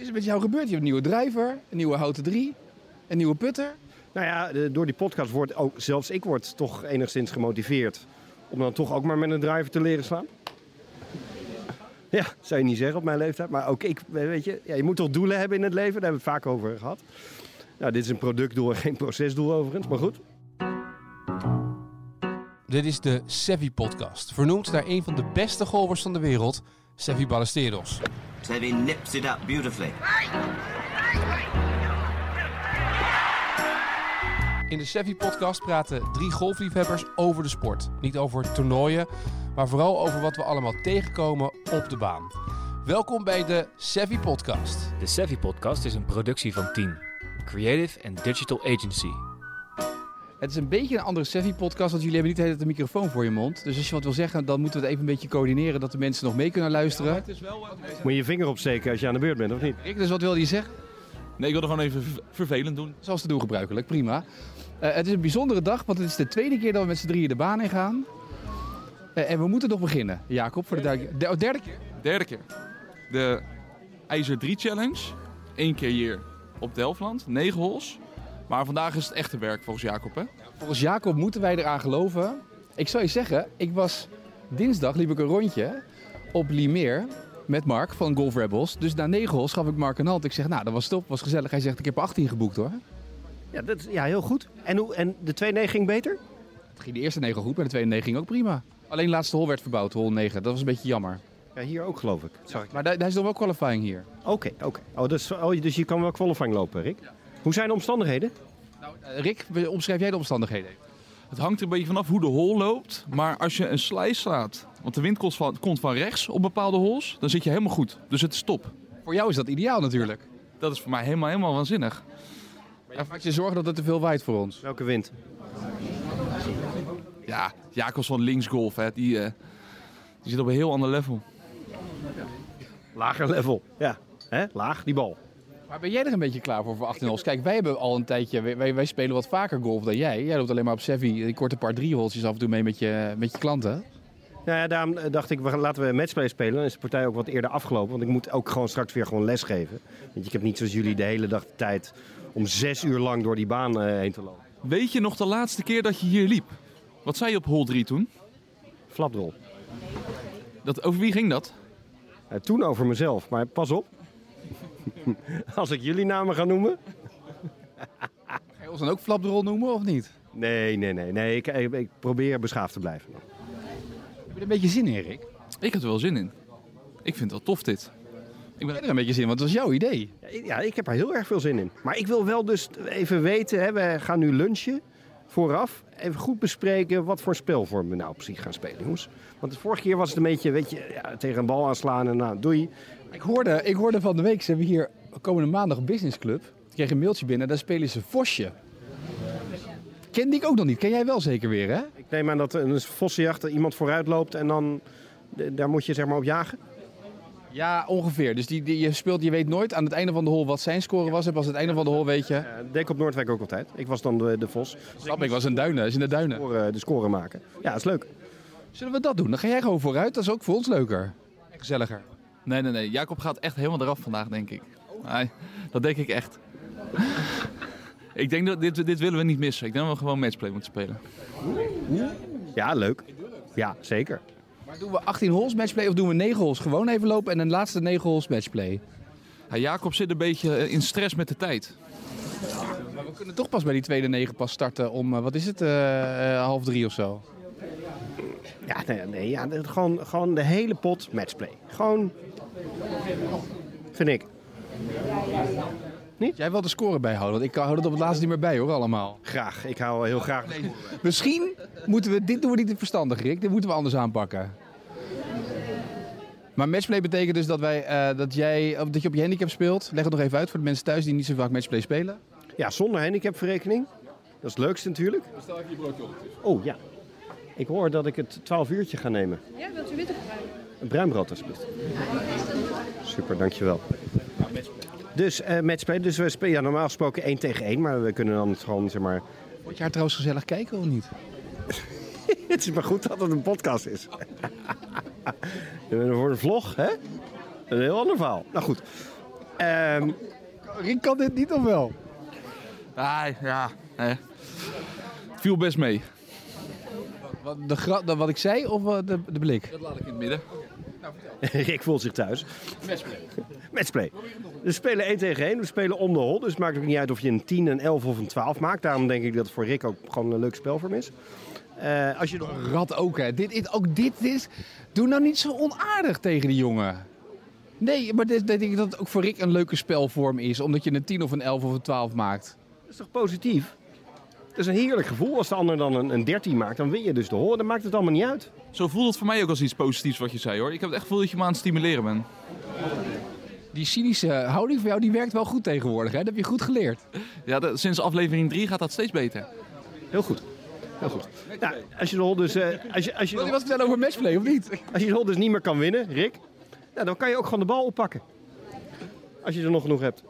is er met jou gebeurd? Je hebt een nieuwe drijver, een nieuwe houten 3, een nieuwe putter. Nou ja, door die podcast wordt ook, zelfs ik word toch enigszins gemotiveerd om dan toch ook maar met een driver te leren slaan. Ja, zou je niet zeggen op mijn leeftijd. Maar ook ik, weet je, ja, je moet toch doelen hebben in het leven. Daar hebben we het vaak over gehad. Nou, dit is een productdoel en geen procesdoel overigens, maar goed. Dit is de Sevi Podcast, vernoemd naar een van de beste golfers van de wereld, Sevi Ballesteros. Seve nips it up beautifully. In de Sevi Podcast praten drie golfliefhebbers over de sport. Niet over toernooien, maar vooral over wat we allemaal tegenkomen op de baan. Welkom bij de Sevi Podcast. De Savvy Podcast is een productie van Team, Creative and Digital Agency. Het is een beetje een andere Sevi-podcast, want jullie hebben niet de hele tijd de microfoon voor je mond. Dus als je wat wil zeggen, dan moeten we het even een beetje coördineren, dat de mensen nog mee kunnen luisteren. Moet je je vinger opsteken als je aan de beurt bent, of niet? Rick, dus wat wilde je zeggen? Nee, ik wilde gewoon even ver- vervelend doen. Zoals te doen gebruikelijk, prima. Eh, het is een bijzondere dag, want het is de tweede keer dat we met z'n drieën de baan in gaan. Eh, en we moeten nog beginnen, Jacob, voor de duidelijkheid. De, oh, derde keer? Derde keer. De IJzer 3 Challenge. Eén keer hier op Delftland. Negen holes. Maar vandaag is het echte werk volgens Jacob, hè? Volgens Jacob moeten wij eraan geloven. Ik zou je zeggen, ik was dinsdag liep ik een rondje op Limeer met Mark van Golf Rebels. Dus na negen holes gaf ik Mark een hand. Ik zeg, nou, dat was top, was gezellig. Hij zegt, ik heb er 18 geboekt hoor. Ja, dat, is- ja heel goed. En, hoe, en de 2-9 ging beter? Het ging de eerste negen goed, maar de tweede negen ging ook prima. Alleen de laatste hole werd verbouwd, hole 9. Dat was een beetje jammer. Ja, hier ook geloof ik. Zag ik. Maar daar, daar is nog wel qualifying hier. Oké, oké. Oh, dus, oh, dus je kan wel qualifying lopen, Rick. Hoe zijn de omstandigheden? Nou, eh, Rick, omschrijf jij de omstandigheden? Het hangt er een beetje vanaf hoe de hole loopt. Maar als je een slijs slaat, want de wind komt van, komt van rechts op bepaalde holes, dan zit je helemaal goed. Dus het is top. Voor jou is dat ideaal natuurlijk. Dat is voor mij helemaal, helemaal waanzinnig. Maar je maakt je zorgen dat het te veel waait voor ons. Welke wind? Ja, Jacobs van linksgolf, hè, die, eh, die zit op een heel ander level. Lager level. Ja, Hè? laag die bal. Maar ben jij er een beetje klaar voor voor 18 holes? Kijk, wij hebben al een tijdje, wij, wij spelen wat vaker golf dan jij. Jij loopt alleen maar op Sevi, die korte par drie holtjes af en toe mee met je, met je klanten. Nou ja, daarom eh, dacht ik, we gaan, laten we matchplay spelen. Dan is de partij ook wat eerder afgelopen. Want ik moet ook gewoon straks weer gewoon les geven. Want je, ik heb niet zoals jullie de hele dag de tijd om zes uur lang door die baan eh, heen te lopen. Weet je nog de laatste keer dat je hier liep? Wat zei je op hole 3 toen? Flapdrol. Dat, over wie ging dat? Eh, toen over mezelf, maar pas op. Als ik jullie namen ga noemen. Ga je ons dan ook flapdrol noemen of niet? Nee, nee, nee. nee ik, ik, ik probeer beschaafd te blijven. Heb je er een beetje zin in, Rick? Ik had er wel zin in. Ik vind het wel tof dit. Ik ben, heb er een beetje zin in, want het was jouw idee. Ja, ik- Ja, ik heb er heel erg veel zin in. Maar ik wil wel dus even weten, hè, we gaan nu lunchen vooraf. Even goed bespreken wat voor spelvorm we nou precies gaan spelen, jongens. Want de vorige keer was het een beetje, weet je, ja, tegen een bal aanslaan en nou, doei. Ik hoorde, ik hoorde van de week, ze hebben hier komende maandag een businessclub. Ik kreeg een mailtje binnen, daar spelen ze Vosje. Ken die ik ook nog niet. Ken jij wel zeker weer, hè? Ik neem aan dat een vossenjacht er iemand vooruit loopt en dan, de- daar moet je zeg maar op jagen. Ja, ongeveer. Dus die, die, je speelt, je weet nooit aan het einde van de hol wat zijn score was. En pas aan het einde van de hol weet je. Ik op Noordwijk ook altijd. Ik was dan de, de vos. Snap ik, was in duinen. is in de duinen. Score, de score maken. Ja, dat is leuk. Zullen we dat doen? Dan ga jij gewoon vooruit. Dat is ook voor ons leuker. En gezelliger. Nee, nee, nee. Jacob gaat echt helemaal eraf vandaag, denk ik. Nee, dat denk ik echt. ik denk dat dit, dit willen we niet missen. Ik denk dat we gewoon matchplay moeten spelen. Ja, leuk. Ja, zeker. Maar doen we 18 holes matchplay of doen we 9 holes gewoon even lopen en een laatste 9 holes matchplay? Ja, Jacob zit een beetje eh, in stress met de tijd. Maar we kunnen toch pas bij die tweede 9 pas starten om, eh, wat is het, eh, eh, half drie of zo. Ja, nee, nee ja, gewoon, gewoon de hele pot matchplay. Gewoon, vind ik. Jij wilt de score bijhouden, want ik hou het op het laatste niet meer bij hoor, allemaal. Graag. Ik hou heel graag. Misschien moeten we, dit doen we niet verstandig Rick, dit moeten we anders aanpakken. Maar matchplay betekent dus dat, wij, eh, dat, jij, dat je op je handicap speelt. Leg het nog even uit voor de mensen thuis die niet zo vaak matchplay spelen. Ja, zonder handicapverrekening. Dat is het leukste natuurlijk. Stel even je broodje op. Oh ja. Ik hoor dat ik het 12 uurtje ga nemen. Ja, wilt u witte bruin? Een bruinbrood alsjeblieft. Super, dankjewel. Dus eh matchplay. Dus we spelen ja, normaal gesproken 1 tegen 1. Maar we kunnen dan gewoon, zeg maar... Word je haar trouwens gezellig kijken of niet? Het is maar goed dat het een podcast is. Voor een vlog, hè? Een heel ander verhaal. Nou goed. Ehm, Rick kan dit niet of wel? Ah, ja. Het viel best mee. Wat, de gra- wat ik zei of eh, de, de blik? Dat laat ik in het midden. Rick voelt zich thuis. Matchplay. We spelen 1 tegen 1. We spelen om de hol. Dus het maakt ook niet uit of je een 10, een 11 of een 12 maakt. Daarom denk ik dat het voor Rick ook gewoon een leuk spelvorm is. Eh, als je nog- Rad ook, hè. Dit, dit, ook dit, dit is... Doe nou niet zo onaardig tegen die jongen. Nee, maar dit, dit denk ik dat het ook voor Rick een leuke spelvorm is. Omdat je een 10 of een 11 of een 12 maakt. Dat is toch positief? Het is een heerlijk gevoel. Als de ander dan een, een 13 maakt, dan win je dus de hol. Dan maakt het allemaal niet uit. Zo voelt het voor mij ook als iets positiefs wat je zei hoor. Ik heb het echt gevoel dat je me aan het stimuleren bent. Die cynische houding van jou, die werkt wel goed tegenwoordig, hè. Dat heb je goed geleerd. Ja, dat- sinds aflevering 3 gaat dat steeds beter. Heel goed. Heel goed. Nou, als je de hol dus, eh, als je, als je, Wil je wat vertellen over matchplay, of niet? als je de hol dus niet meer kan winnen, Rick, nou, dan kan je ook gewoon de bal oppakken. Als je er nog genoeg hebt.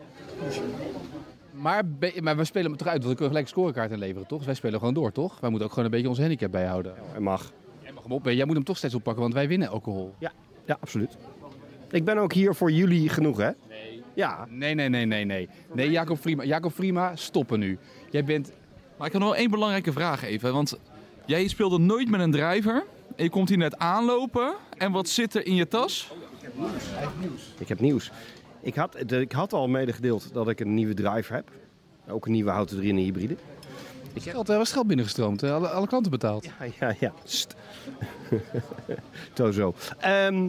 Maar, maar we spelen hem toch uit, want we kunnen gelijk een scorekaart inleveren, toch? Dus wij spelen gewoon door, toch? Wij moeten ook gewoon een beetje onze handicap bijhouden. Het mag. Jij mag hem op, jij moet hem toch steeds oppakken, want wij winnen elke hol. Ja, ja, absoluut. Ik ben ook hier voor jullie genoeg, hè? Nee. Ja, Nee, nee, nee, nee, nee. Nee, Jacob Frima, Jacob Frima stoppen nu. Jij bent... Maar ik had nog wel één belangrijke vraag even. Want jij speelde nooit met een driver. En je komt hier net aanlopen. En wat zit er in je tas? ik heb nieuws. Ik had, de- ik had al medegedeeld dat ik een nieuwe driver heb. Ook een nieuwe houten 3 in de hybride. Ik geld, er was geld binnengestroomd, hè? alle, alle klanten betaald. Ja, ja, ja. St. Zo, zo. Ehm.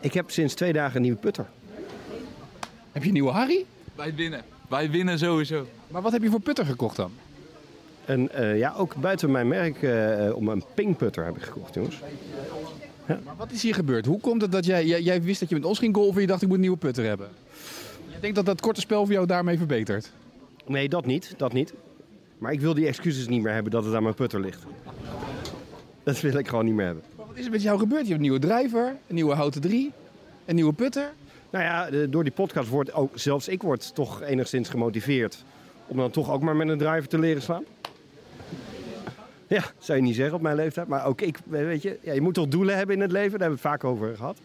ik heb sinds twee dagen een nieuwe putter. Heb je een nieuwe Harry? Wij winnen. Wij winnen sowieso. Maar wat heb je voor putter gekocht dan? En eh, ja, ook buiten mijn merk eh, om een pingputter heb ik gekocht, jongens. Maar wat is hier gebeurd? Hoe komt het dat jij, jij, jij wist dat je met ons ging golven en je dacht ik moet een nieuwe putter hebben? Je denkt dat dat korte spel voor jou daarmee verbetert? Nee, dat niet, dat niet. Maar ik wil die excuses niet meer hebben dat het aan mijn putter ligt. Dat wil ik gewoon niet meer hebben. Maar wat is er met jou gebeurd? Je hebt een nieuwe driver, een nieuwe houten 3, een nieuwe putter. Nou ja, door die podcast wordt ook, zelfs ik word toch enigszins gemotiveerd om dan toch ook maar met een driver te leren slaan. Ja, zou je niet zeggen op mijn leeftijd. Maar ook ik, weet je, ja, je moet toch doelen hebben in het leven. Daar hebben we het vaak over gehad.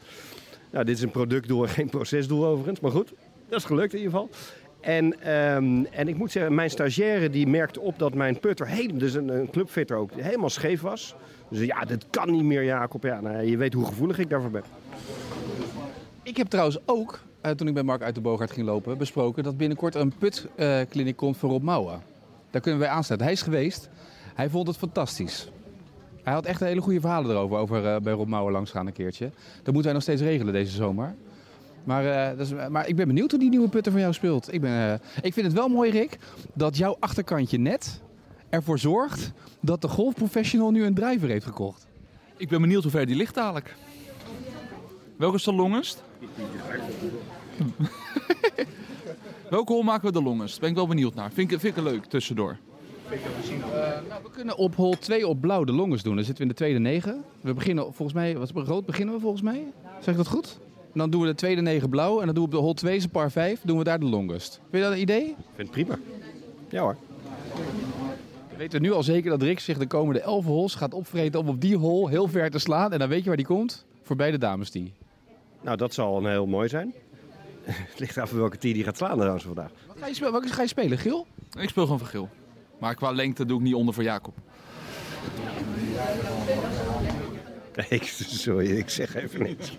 Nou, dit is een productdoel en geen procesdoel overigens. Maar goed, dat is gelukt in ieder geval. En, ehm, en ik moet zeggen, mijn stagiaire die merkte op dat mijn putter, heel, dus een, clubfitter ook, helemaal scheef was. Dus ja, dit kan niet meer Jacob. Ja, nou, je weet hoe gevoelig ik daarvoor ben. Ik heb trouwens ook, eh, toen ik bij Mark uit de Boogaard ging lopen, besproken dat binnenkort een putkliniek komt voor Rob Mouwen. Daar kunnen wij aansluiten. Hij is geweest. Hij vond het fantastisch. Hij had echt hele goede verhalen erover, over eh, bij Rob Mouwen langs gaan een keertje. Dat moeten wij nog steeds regelen deze zomer. Maar, eh, is, maar ik ben benieuwd hoe die nieuwe putter van jou speelt. Ik, ben, eh, ik vind het wel mooi, Rick, dat jouw achterkantje net ervoor zorgt dat de golfprofessional nu een driver heeft gekocht. Ik ben benieuwd hoe ver die ligt dadelijk. Welke is de longest? Welke hol maken we de longest? Ben ik wel benieuwd naar. Vind ik, vind ik leuk tussendoor. Nou, we kunnen op hol 2 op blauw de longens doen. Dan zitten we in de tweede negen. We beginnen volgens mij, wat is rood beginnen we volgens mij? Zeg ik dat goed? En dan doen we de tweede negen blauw en dan doen we op de hol 2 zijn par 5, doen we daar de longest. Vind je dat een idee? Ik vind het prima. Ja hoor. We weten nu al zeker dat Rick zich de komende 11 holes gaat opvreten om op die hol heel ver te slaan. En dan weet je waar die komt? Voorbij de dames die. Nou, dat zal een heel mooi zijn. Het ligt af welke tee die gaat slaan trouwens vandaag. Wat ga je, spelen? Welke ga je spelen, Gil? Ik speel gewoon van geel. Maar qua lengte doe ik niet onder voor Jacob. Ik, sorry, ik zeg even niks.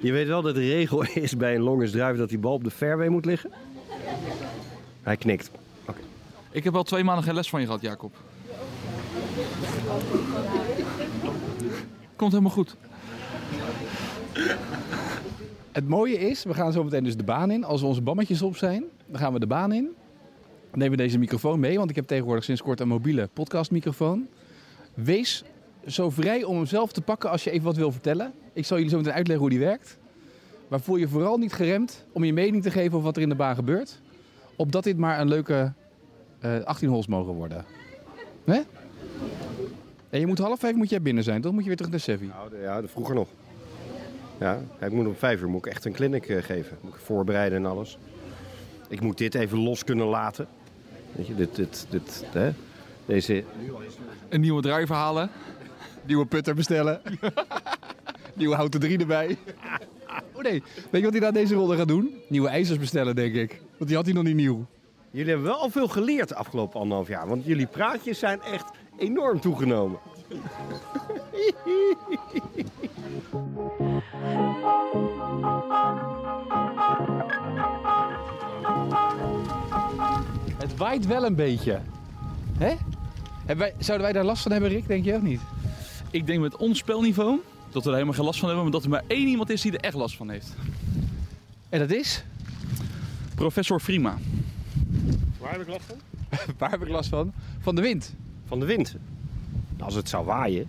Je weet wel dat de regel is bij een longest drive dat die bal op de fairway moet liggen? Hij knikt. Ik heb al twee maanden geen les van je gehad, Jacob. Komt helemaal goed. Het mooie is, we gaan zo meteen dus de baan in. Als onze bammetjes op zijn, dan gaan we de baan in. Nemen deze microfoon mee, want ik heb tegenwoordig sinds kort een mobiele podcastmicrofoon. Wees zo vrij om hem zelf te pakken als je even wat wil vertellen. Ik zal jullie zo meteen uitleggen hoe die werkt. Maar voel je vooral niet geremd om je mening te geven over wat er in de baan gebeurt. Opdat dit maar een leuke eh 18 holes mogen worden. Hè? En je moet half vijf moet jij binnen zijn, toch? Moet je weer terug naar Sevi. Nou, ja, vroeger nog. Ja, ik moet om vijf uur moet ik echt een clinic eh, geven. Moet ik voorbereiden en alles. Ik moet dit even los kunnen laten. Weet je, dit, dit, dit, hè? Deze, Een nieuwe driver halen. Nieuwe putter bestellen. Nieuwe houten drie erbij. Oh nee, weet je wat hij na deze ronde gaat doen? Nieuwe ijzers bestellen, denk ik. Want die had hij nog niet nieuw. Jullie hebben wel al veel geleerd de afgelopen anderhalf jaar. Want jullie praatjes zijn echt enorm toegenomen. waait wel een beetje. Hè? Wij, zouden wij daar last van hebben, Rick, denk je of niet? Ik denk met ons spelniveau dat we er helemaal geen last van hebben, maar dat er maar één iemand is die er echt last van heeft. En dat is? Professor Frima. Waar heb ik last van? Waar heb ik last van? Van de wind. Van de wind. Als het zou waaien.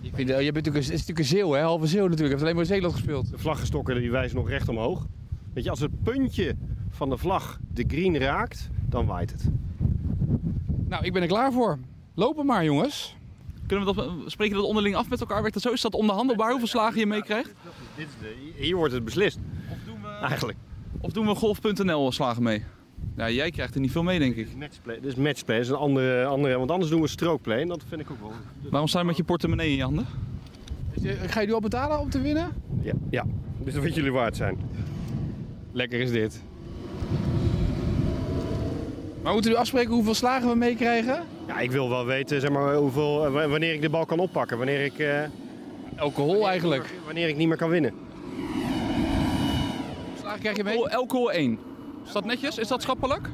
Ik vind, eh, je bent natuurlijk, een- het is natuurlijk een zeeuw, hè? halve zeeuw natuurlijk. Je hebt alleen maar in Zeeland gespeeld. De vlaggenstokken die wijzen nog recht omhoog. Weet je, als het puntje van de vlag de green raakt, dan waait het. Nou, ik ben er klaar voor. Lopen maar, jongens. Kunnen we dat, spreken we dat onderling af met elkaar? Werkt dat zo? Is dat onderhandelbaar hoeveel slagen je meekrijgt? Dit is hier wordt het beslist. Of doen we, Eigenlijk. of doen we golf.nl slagen mee? Ja, jij krijgt er niet veel mee, denk ik. Matchplay. Dit is matchplay. Dat is een andere, andere, want anders doen we strookplay. En dat vind ik ook wel. Waarom sta je met je portemonnee in je handen? Ga je nu al betalen om te winnen? Ja, ja. Dus dat wat jullie waard zijn. Lekker is dit. Maar moeten we afspreken hoeveel slagen we meekrijgen? Ja, ik wil wel weten zeg maar, hoeveel, eh, wa- wanneer ik de bal kan oppakken. Wanneer ik, eh, Elke hol eigenlijk. wanneer ik niet meer kan winnen. Slagen krijg je mee? Hol- Elke hol 1. Is dat netjes? Is dat schappelijk?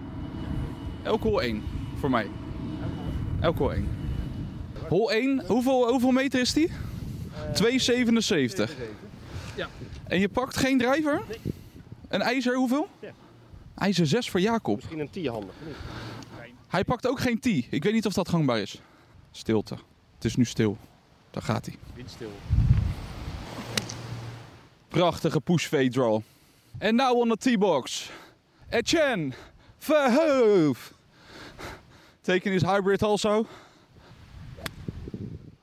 Elke hol 1. Voor mij. Elke hol 1. Hol 1, hoeveel, hoeveel meter is die? 2,77. Ja. En je pakt geen drijver? Een ijzer hoeveel? Ja. IJzer 6 voor Jacob. Misschien een T-handig. Hij pakt ook geen T. Ik weet niet of dat gangbaar is. Stilte. Het is nu stil. Daar gaat hij. Windstil. Prachtige push fade draw. En now on the T-box. Etienne Verhoof. Taking his hybrid also.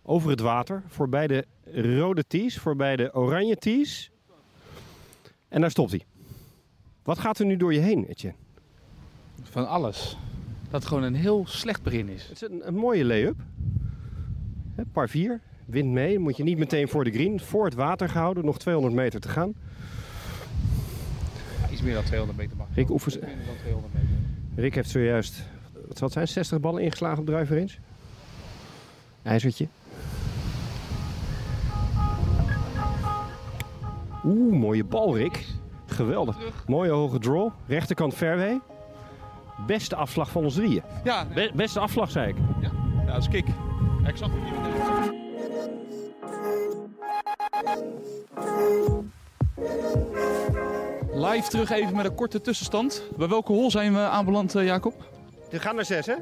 Over het water. Voorbij de rode tees. Voorbij de oranje tees. En daar stopt hij. Wat gaat er nu door je heen, Etienne? Van alles. Dat het gewoon een heel slecht begin is. Het is een, een mooie lay-up. Par 4. Wind mee. Moet je niet meteen voor de green. Voor het water gehouden. Nog 200 meter te gaan. Iets meer dan 200 meter mag. Rick oefens... Minder dan 200 meter. Rick heeft zojuist, wat zal het zijn, 60 ballen ingeslagen op driver. IJzertje. Oeh, mooie bal Rick. Geweldig. Mooie hoge draw. Rechterkant fairway. Beste afslag van ons drieën. Ja, Be- beste afslag, zei ik. ja, dat is kick. Ik zag niet meteen. Live terug even met een korte tussenstand. Bij welke hol zijn we aanbeland, eh, Jacob? Dit gaat naar 6, hè?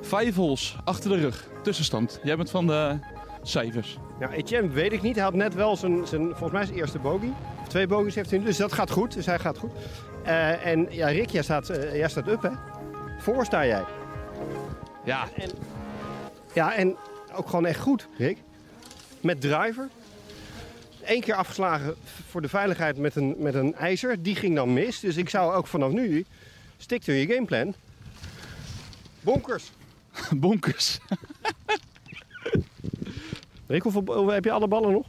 Vijf holes achter de rug. Tussenstand. Jij bent van de cijfers. Ja, Etienne weet ik niet. Hij had net wel zijn, zijn volgens mij zijn eerste bogey. Twee bogies heeft hij nu. Dus dat gaat goed. Dus hij gaat goed. Eh, en ja, Rick, jij staat, eh, jij staat up, hè? Voor sta jij. Ja, Ja, en ook gewoon echt goed, Rick. Met driver. Eén keer afgeslagen voor de veiligheid met een, met een ijzer. Die ging dan mis. Dus ik zou ook vanaf nu... Stick to je gameplan. Bonkers. bonkers. Rick, hoeveel, hoeveel- heb je alle ballen nog?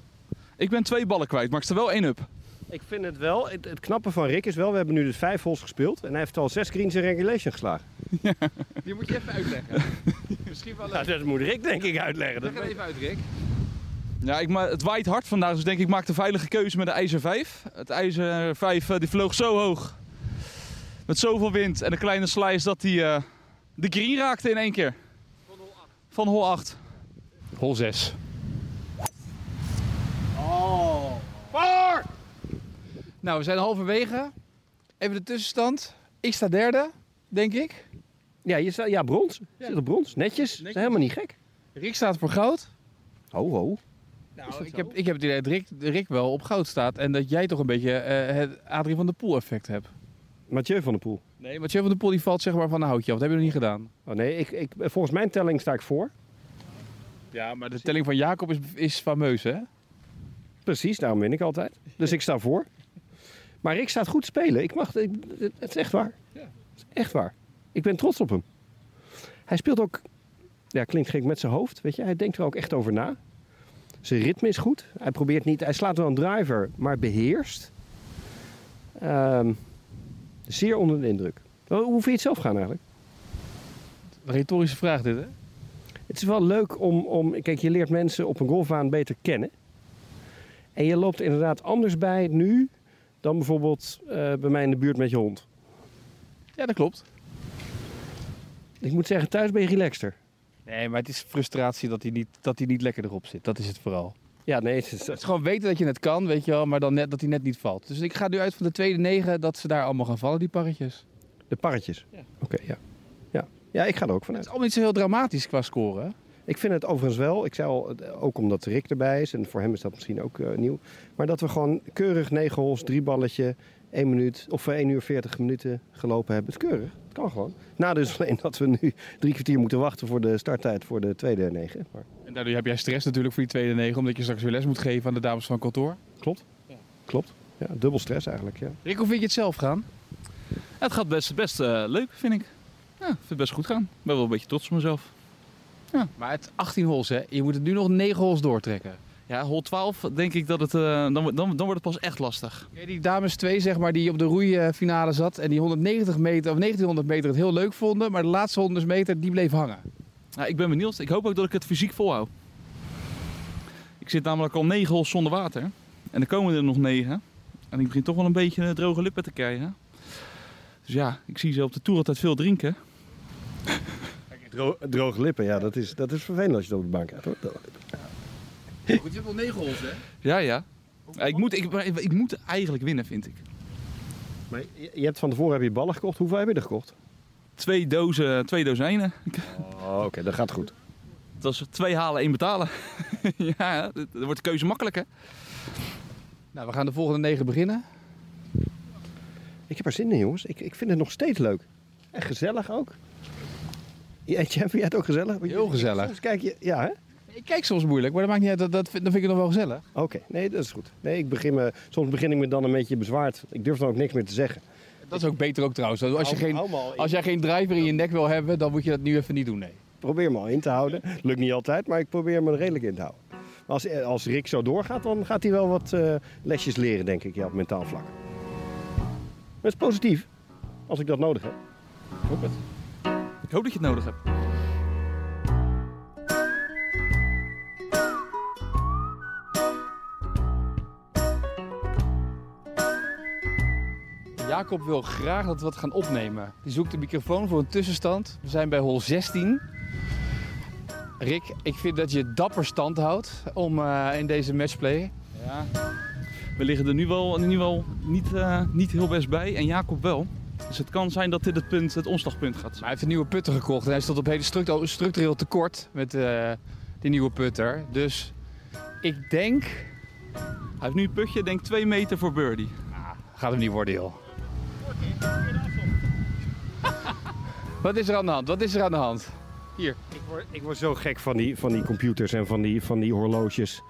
Ik ben twee ballen kwijt, maar ik sta wel één up. Ik vind het wel... Het, het knappe van Rick is wel... We hebben nu dus vijf holes gespeeld. En hij heeft al zes greens in regulation geslagen. Die moet je even uitleggen. Misschien wel Nou, dat moet Rick denk ik uitleggen. Dat Leg het even uit, Rick. Ja, ik ma het waait hard vandaag, dus denk ik, ik maak de veilige keuze met de ijzer 5. Het ijzer 5 eh, die vloog zo hoog. Met zoveel wind en een kleine slice dat hij eh, de green raakte in één keer. Van hol 8. Hol 6. Nou, we zijn halverwege. Even de tussenstand. Ik sta derde, denk ik. Ja, je staat, ja, brons. Zit op brons. Netjes. Dat is helemaal niet gek. Rick staat voor goud. Ho, ho. Nou, ik heb, ik heb het idee dat Rick, Rick wel op goud staat. En dat jij toch een beetje eh, het Adrie van der Poel effect hebt. Mathieu van der Poel. Nee, Mathieu van der Poel die valt zeg maar van een houtje af. Dat heb je nog niet gedaan. Oh nee, ik, ik, volgens mijn telling sta ik voor. Ja, maar de telling van Jacob is, is fameus, hè? Precies, daarom win ik altijd. Dus ik sta voor. Maar Rick staat goed te spelen. Ik mag, ik, het is echt waar. Ja. Het is echt waar. Ik ben trots op hem. Hij speelt ook, ja, klinkt gek met zijn hoofd. Weet je, hij denkt er ook echt over na. Zijn ritme is goed. Hij probeert niet, hij slaat wel een driver, maar beheerst. Ehm, zeer onder de indruk. Hoe hoe vind je het zelf gaan eigenlijk? Een retorische vraag dit, hè? Het is wel leuk om, om, kijk, je leert mensen op een golfbaan beter kennen. En je loopt er inderdaad anders bij nu dan bijvoorbeeld eh, bij mij in de buurt met je hond. Ja, dat klopt. Ik moet zeggen, thuis ben je relaxter. Nee, maar het is frustratie dat hij niet, dat hij niet lekker erop zit. Dat is het vooral. Ja, nee, het is, Het is gewoon weten dat je het kan, weet je wel, maar dan net, dat hij net niet valt. Dus ik ga nu uit van de tweede negen dat ze daar allemaal gaan vallen, die parretjes. de parretjes. Ja. Oké, ja. ja. Ja, ik ga er ook Het vanuit. is allemaal niet zo heel dramatisch qua scoren. Ik vind het overigens wel, ik zei al, eh, ook omdat Rick erbij is, en voor hem is dat misschien ook eh, nieuw. Maar dat we gewoon keurig 9 holes, drie balletje, 1 minuut of 1 uur 40 minuten gelopen hebben. Het is keurig, het kan gewoon. Nadeel is alleen dat we nu drie kwartier moeten wachten voor de starttijd voor de tweede 9. Maar En daardoor heb jij stress natuurlijk voor die tweede negen, omdat je straks weer les moet geven aan de dames van kantoor. klopt, klopt. Ja, dubbel stress eigenlijk, ja. Rick, hoe vind je het zelf gaan? Het gaat best, best eh, leuk, vind ik. Ja, ik vind het best goed gaan. Ik ben wel een beetje trots op mezelf. Maar het 18 holes, hè? Je moet het nu nog 9 holes doortrekken. Ja, hol 12 denk ik dat het... eh, dan, dan, dan wordt het pas echt lastig. Die dames 2, zeg maar, die op de roeifinale zat en die 190 meter of 1900 meter het heel leuk vonden, maar de laatste 100 meter, die bleef hangen. Ja, ik ben benieuwd. Ik hoop ook dat ik het fysiek volhoud. Ik zit namelijk al 9 holes zonder water. En er komen er nog 9. En ik begin toch wel een beetje droge lippen te krijgen. Dus ja, ik zie ze op de tour altijd veel drinken. Dro- droge lippen, ja, dat is, dat is vervelend als je het op de bank krijgt. Hoor. Droge lippen. Goed, je hebt al 9 holes, hè? Ja, ja. Ik, moet, ik, ik moet eigenlijk winnen, vind ik. Maar je, hebt van tevoren heb je ballen gekocht. Hoeveel heb je er gekocht? Twee dozen, twee dozen ene. Oh, oké, dat gaat goed. Dat is twee halen, één betalen. ja, dan wordt de keuze makkelijk, hè? Nou, we gaan de volgende 9 beginnen. Ik heb er zin in, jongens. Ik, ik vind het nog steeds leuk. En gezellig ook. Ja, vind jij het ook gezellig? Heel gezellig. Soms kijk je, ja hè? Ik kijk soms moeilijk, maar dat maakt niet uit. Dat, dat, vind- dan vind ik het nog wel gezellig. Oké, nee, dat is goed. Nee, ik begin me, soms begin ik me dan een beetje bezwaard. Ik durf dan ook niks meer te zeggen. Dat is ook beter ook trouwens. Als, je geen, als jij geen driver in je nek wil hebben, dan moet je dat nu even niet doen, nee. probeer me al in te houden. Lukt niet altijd, maar ik probeer me er redelijk in te houden. Maar als, als Rick zo doorgaat, dan gaat hij wel wat eh, lesjes leren, denk ik, ja, op mentaal vlak. Dat is positief, als ik dat nodig heb. Hoop het. Ik hoop dat je het nodig hebt. Jacob wil graag dat we wat gaan opnemen. Die zoekt de microfoon voor een tussenstand. We zijn bij hol 16. Rick, ik vind dat je dapper stand houdt om, eh, in deze matchplay. Ja. We liggen er nu wel, nu wel niet, eh, niet heel best bij en Jacob wel. Dus het kan zijn dat dit het, punt, het omslagpunt gaat Maar zijn. hij heeft een nieuwe putter gekocht en hij stond op hele structu- structureel tekort met eh, die nieuwe putter. Dus ik denk, Hij heeft nu een putje, denk 2 meter voor birdie. gaat hem niet worden joh. Wat is er aan de hand? Wat is er aan de hand? Hier. Ik word, ik word zo gek van die, van die computers en van die, van die horloges.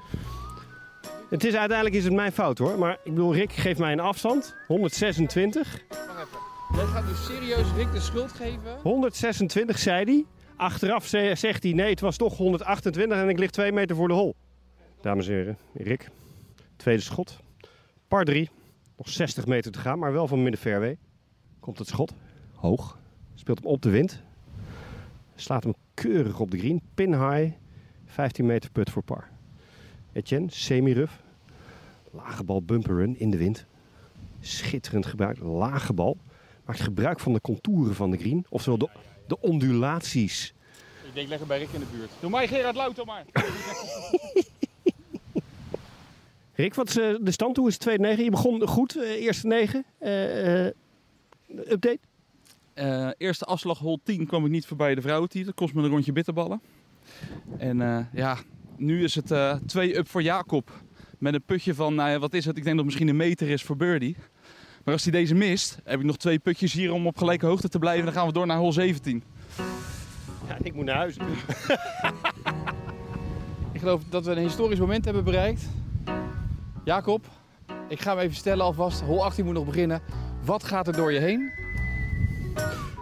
Het is, uiteindelijk is het mijn fout hoor. Maar ik bedoel, Rick geeft mij een afstand. 126. Jij gaat dus serieus Rick de schuld geven? 126 zei hij. Achteraf ze- zegt hij nee, het was toch 128 en ik lig 2 meter voor de hol. Dames en heren, Rick. Tweede schot. Par 3. Nog 60 meter te gaan, maar wel van midden fairway. Komt het schot. Hoog. Speelt hem op de wind. Slaat hem keurig op de green. Pin high. 15 meter put voor par. Etienne, semi-ruf. Lage bal bumper run in de wind. Schitterend gebruik. Lage bal. Maakt gebruik van de contouren van de green. Oftewel de, de ondulaties. Ik denk lekker bij Rick in de buurt. Doe mij Gerard Louter maar. Rick, wat is eh, de stand? Hoe is het tweede negen? Je begon goed, eh, eerste negen. Eh, eh, update? Eh, eerste afslag hol 10 kwam ik niet voorbij de vrouwentitel. Dat kost me een rondje bitterballen. En eh, ja, nu is het eh 2 up voor Jacob. Met een putje van, nou ja, wat is het? Ik denk dat het misschien een meter is voor birdie. Maar als hij deze mist, heb ik nog twee putjes hier om op gelijke hoogte te blijven. Dan gaan we door naar hol 17. Ja, ik moet naar huis. Ik geloof dat we een historisch moment hebben bereikt. Jacob, ik ga hem even stellen alvast. Hol 18 moet nog beginnen. Wat gaat er door je heen?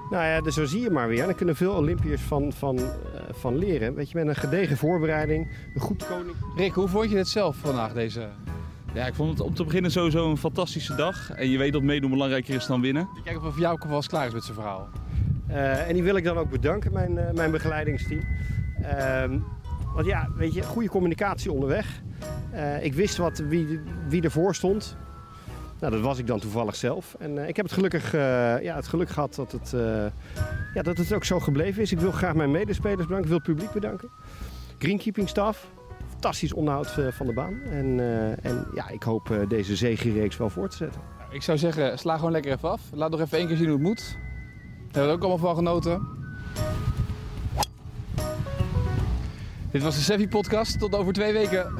Nou ja, dus zo zie je maar weer. Dan kunnen veel Olympiërs van, van, eh, van leren. Weet je, met een gedegen voorbereiding, een goed koning. Rick, hoe vond je dit zelf vandaag, deze... Ja, ik vond het om te beginnen sowieso een fantastische dag. En je weet dat meedoen belangrijker is dan winnen. Ik kijk of Jouke vast klaar is met zijn verhaal. Eh, en die wil ik dan ook bedanken, mijn, eh, mijn begeleidingsteam. Ehm, want ja, weet je, goede communicatie onderweg. Eh, ik wist wat, wie, wie ervoor stond. Nou, dat was ik dan toevallig zelf. En eh, ik heb het gelukkig, eh, ja, het geluk gehad dat het, eh, ja, dat het ook zo gebleven is. Ik wil graag mijn medespelers bedanken. Ik wil het publiek bedanken. Greenkeeping staff. Fantastisch onderhoud eh, van de baan. En, eh, en ja, ik hoop eh, deze zegenreeks wel voor te zetten. Ik zou zeggen, sla gewoon lekker even af. Laat nog even één keer zien hoe het moet. Daar hebben we ook allemaal van genoten. Dit was de Sevi podcast. Tot over twee weken.